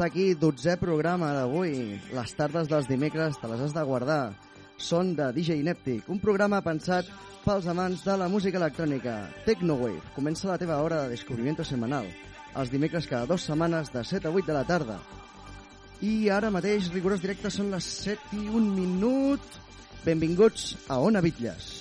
estar aquí, 12è programa d'avui. Les tardes dels dimecres te les has de guardar. Són de DJ Neptic, un programa pensat pels amants de la música electrònica. Tecnowave, comença la teva hora de descobrimiento semanal. Els dimecres cada dues setmanes de 7 a 8 de la tarda. I ara mateix, rigorós directe, són les 7 i un minut. Benvinguts a Ona Bitlles.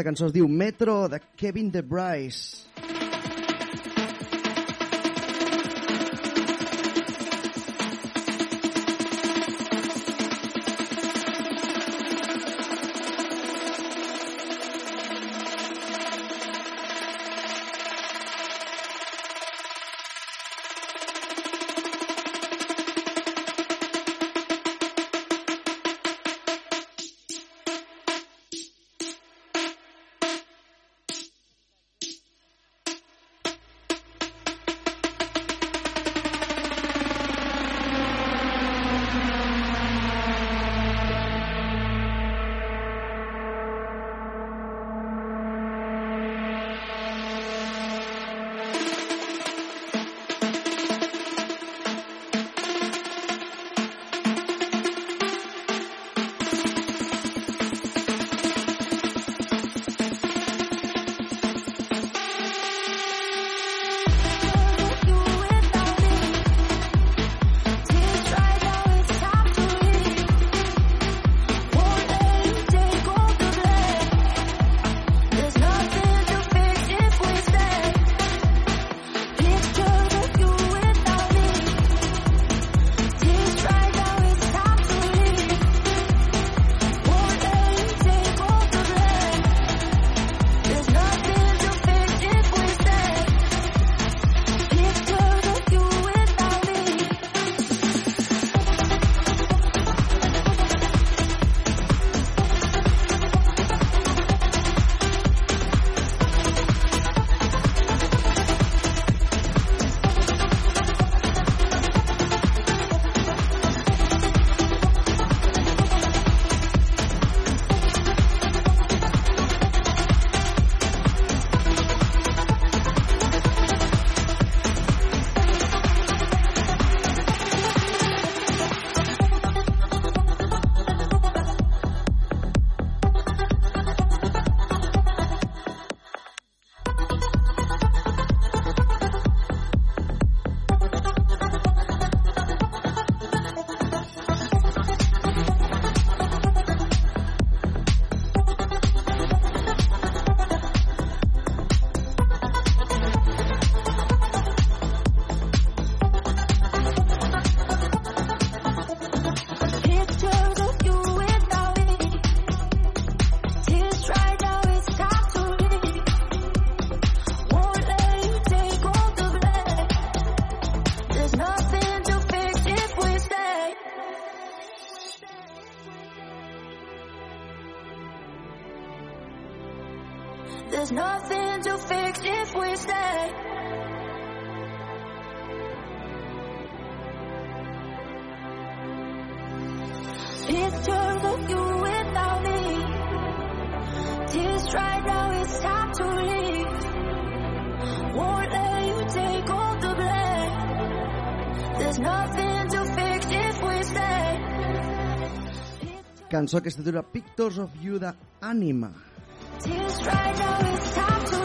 Aquesta cançó es diu Metro de Kevin De Bryce. cançó que es titula Pictures of You d'Ànima. Tears right now, it's time to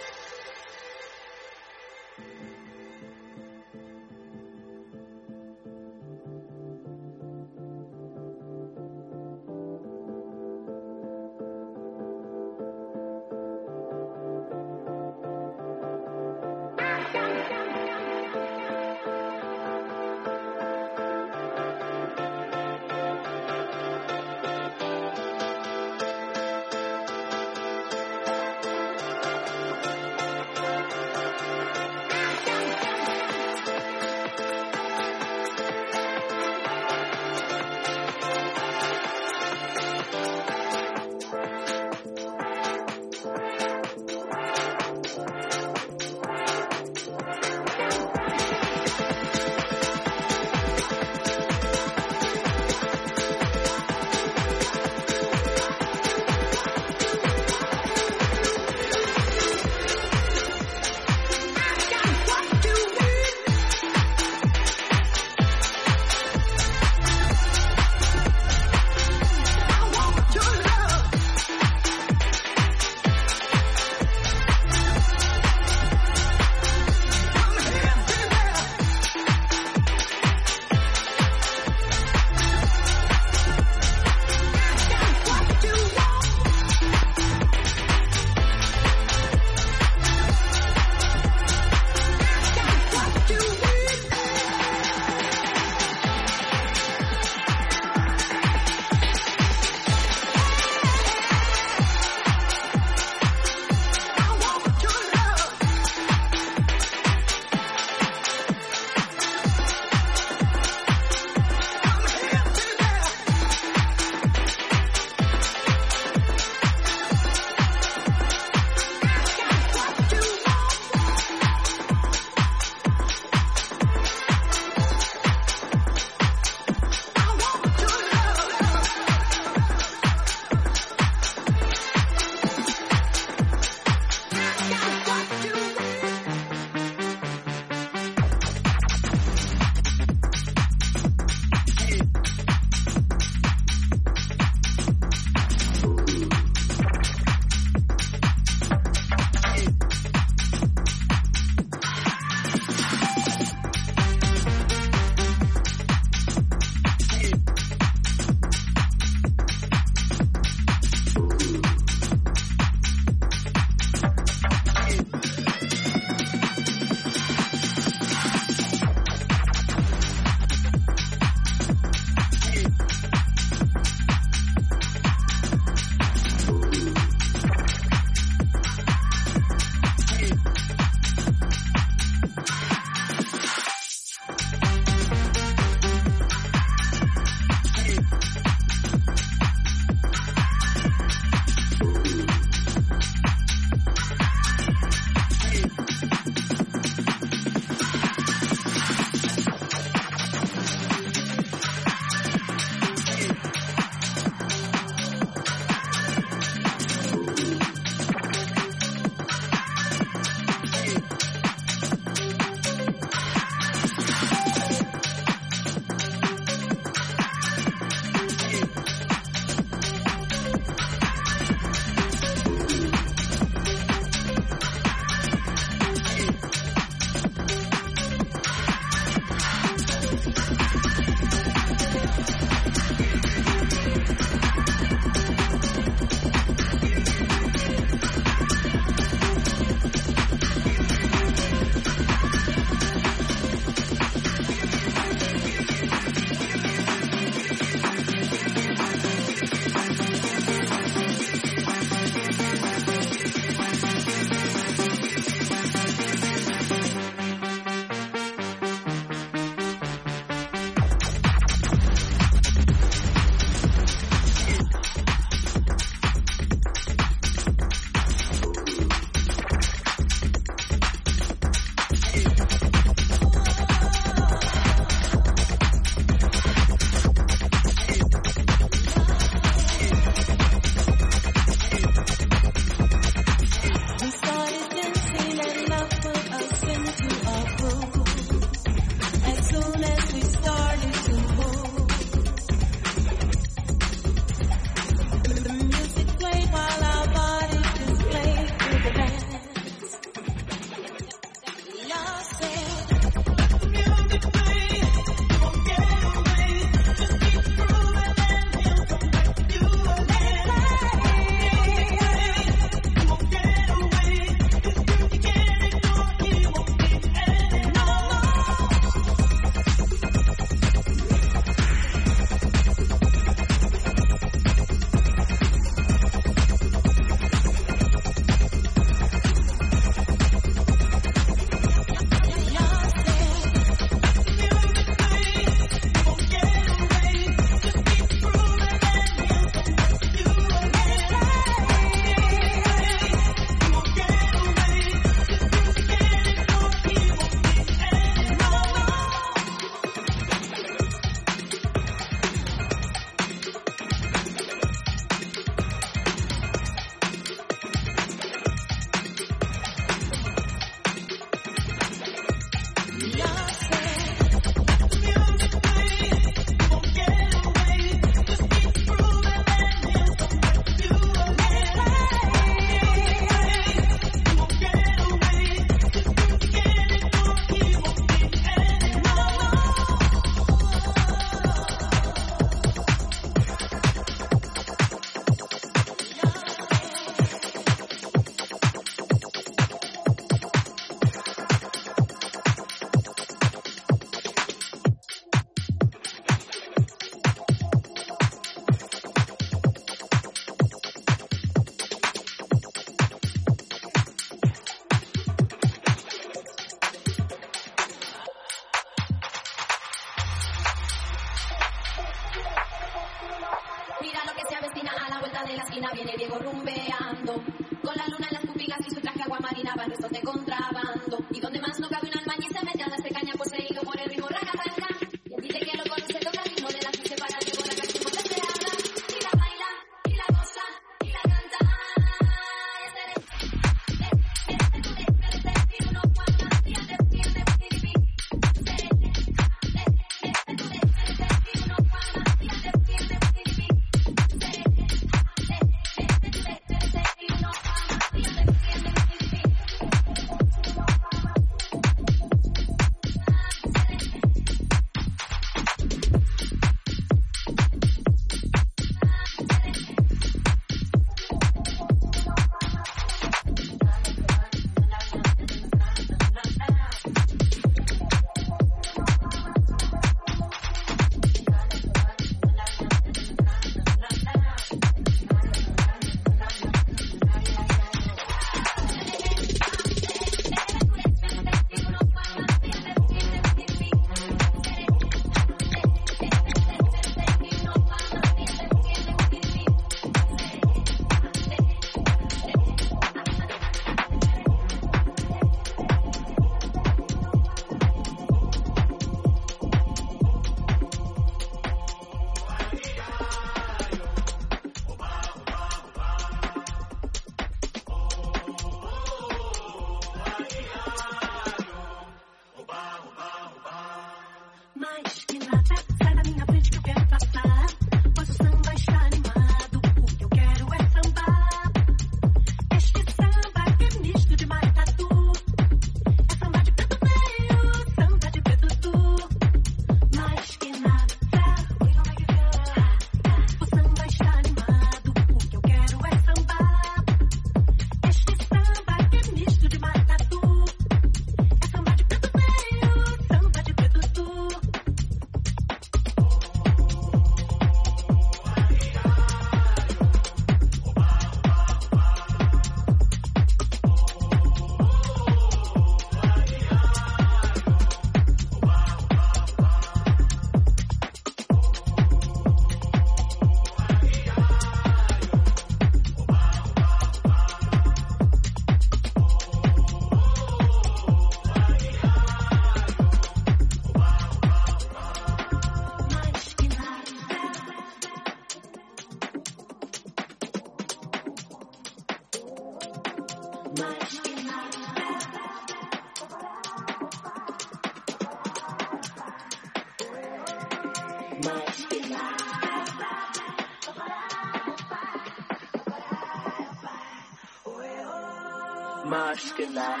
love.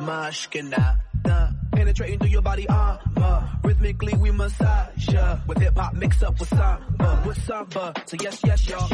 Mashkinata, penetrating through your body armor. Rhythmically we massage ya with hip hop mix up with samba, with samba. So yes, yes, y'all.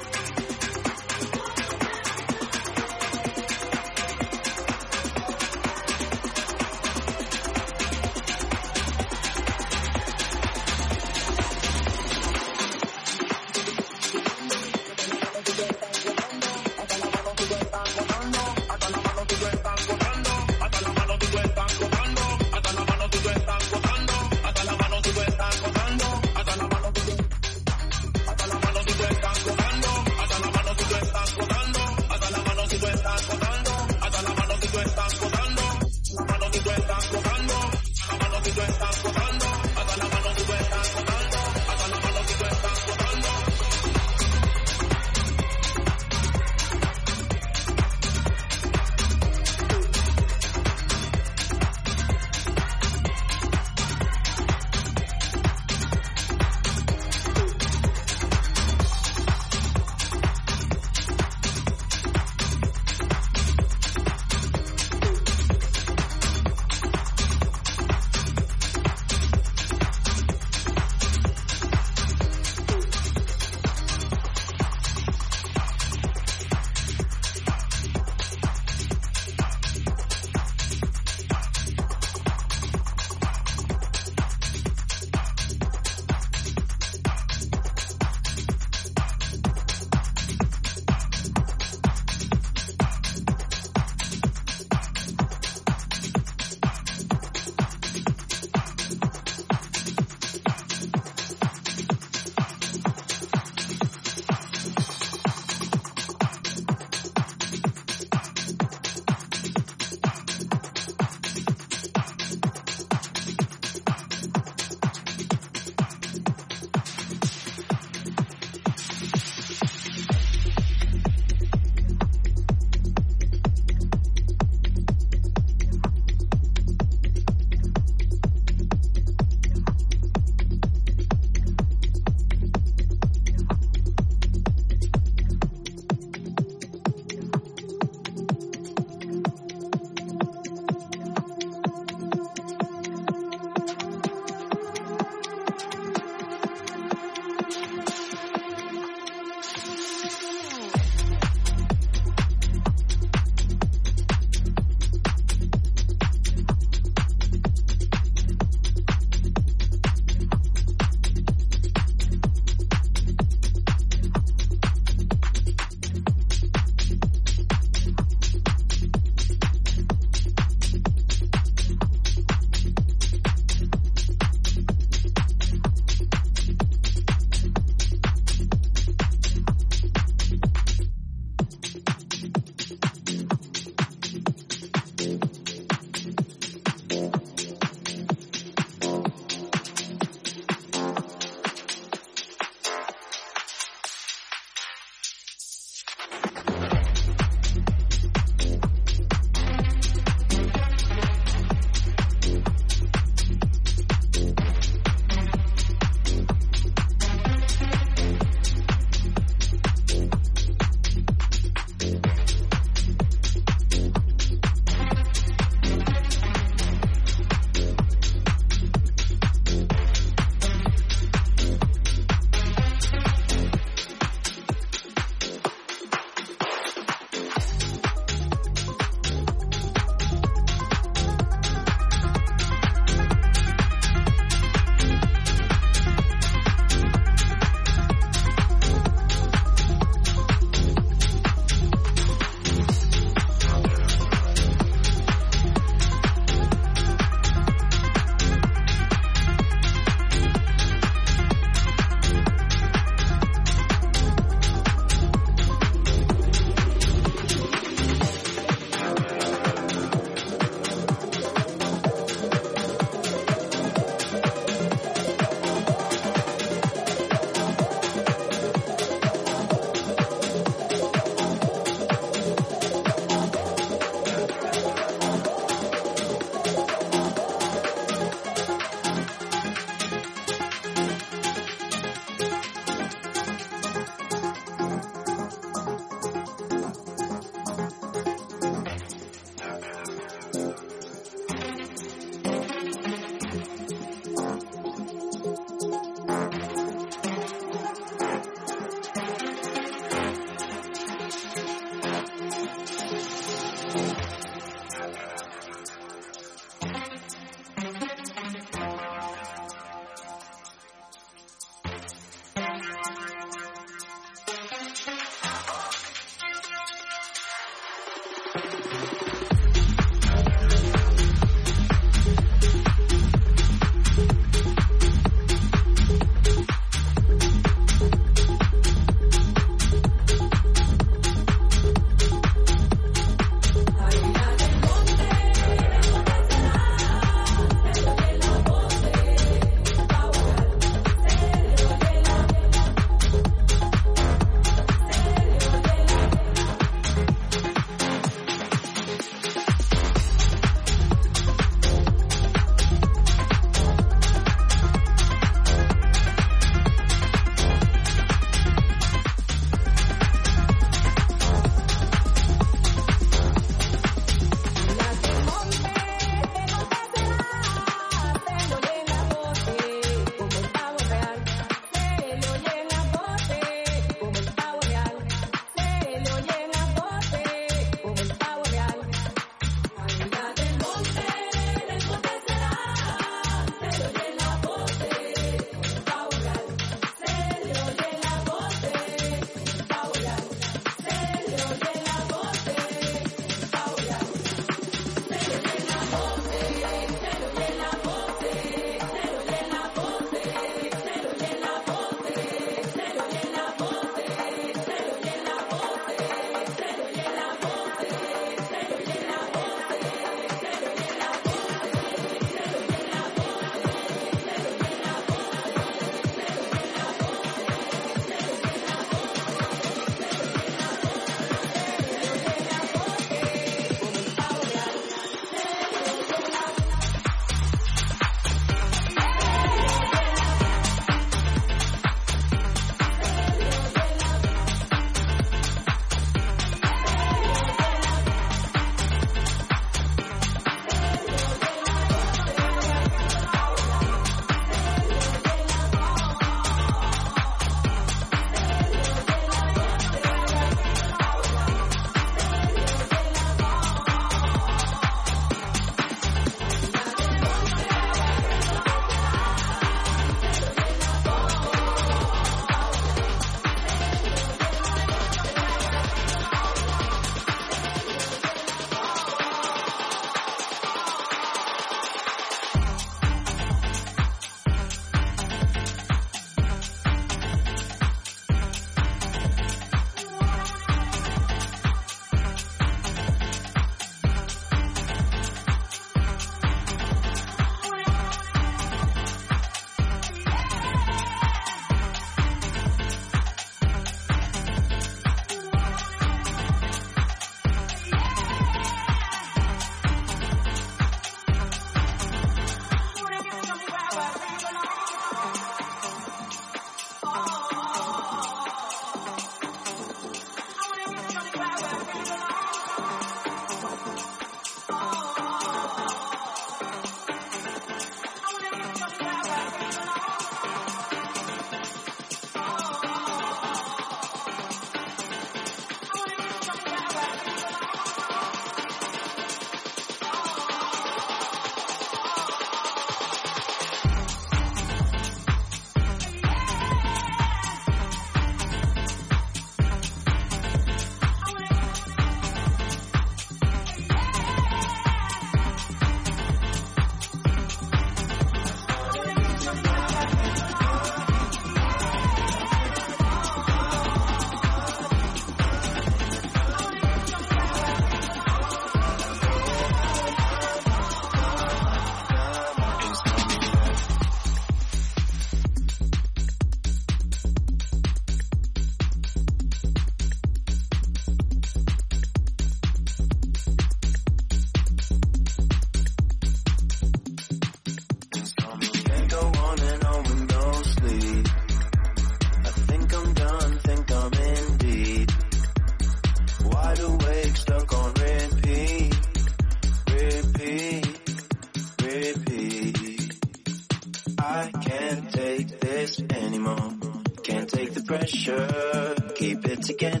again.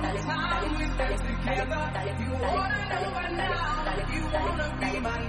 Time we spent together. If you wanna know by now, if you wanna be my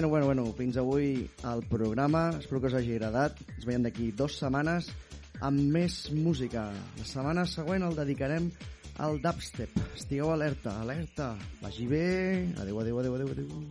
Bueno, bueno, bueno, fins avui el programa. Espero que us hagi agradat. Ens veiem d'aquí dues setmanes amb més música. La setmana següent el dedicarem al dubstep. Estigueu alerta, alerta. Vagi bé. Adéu, adéu, adéu, adéu. adéu.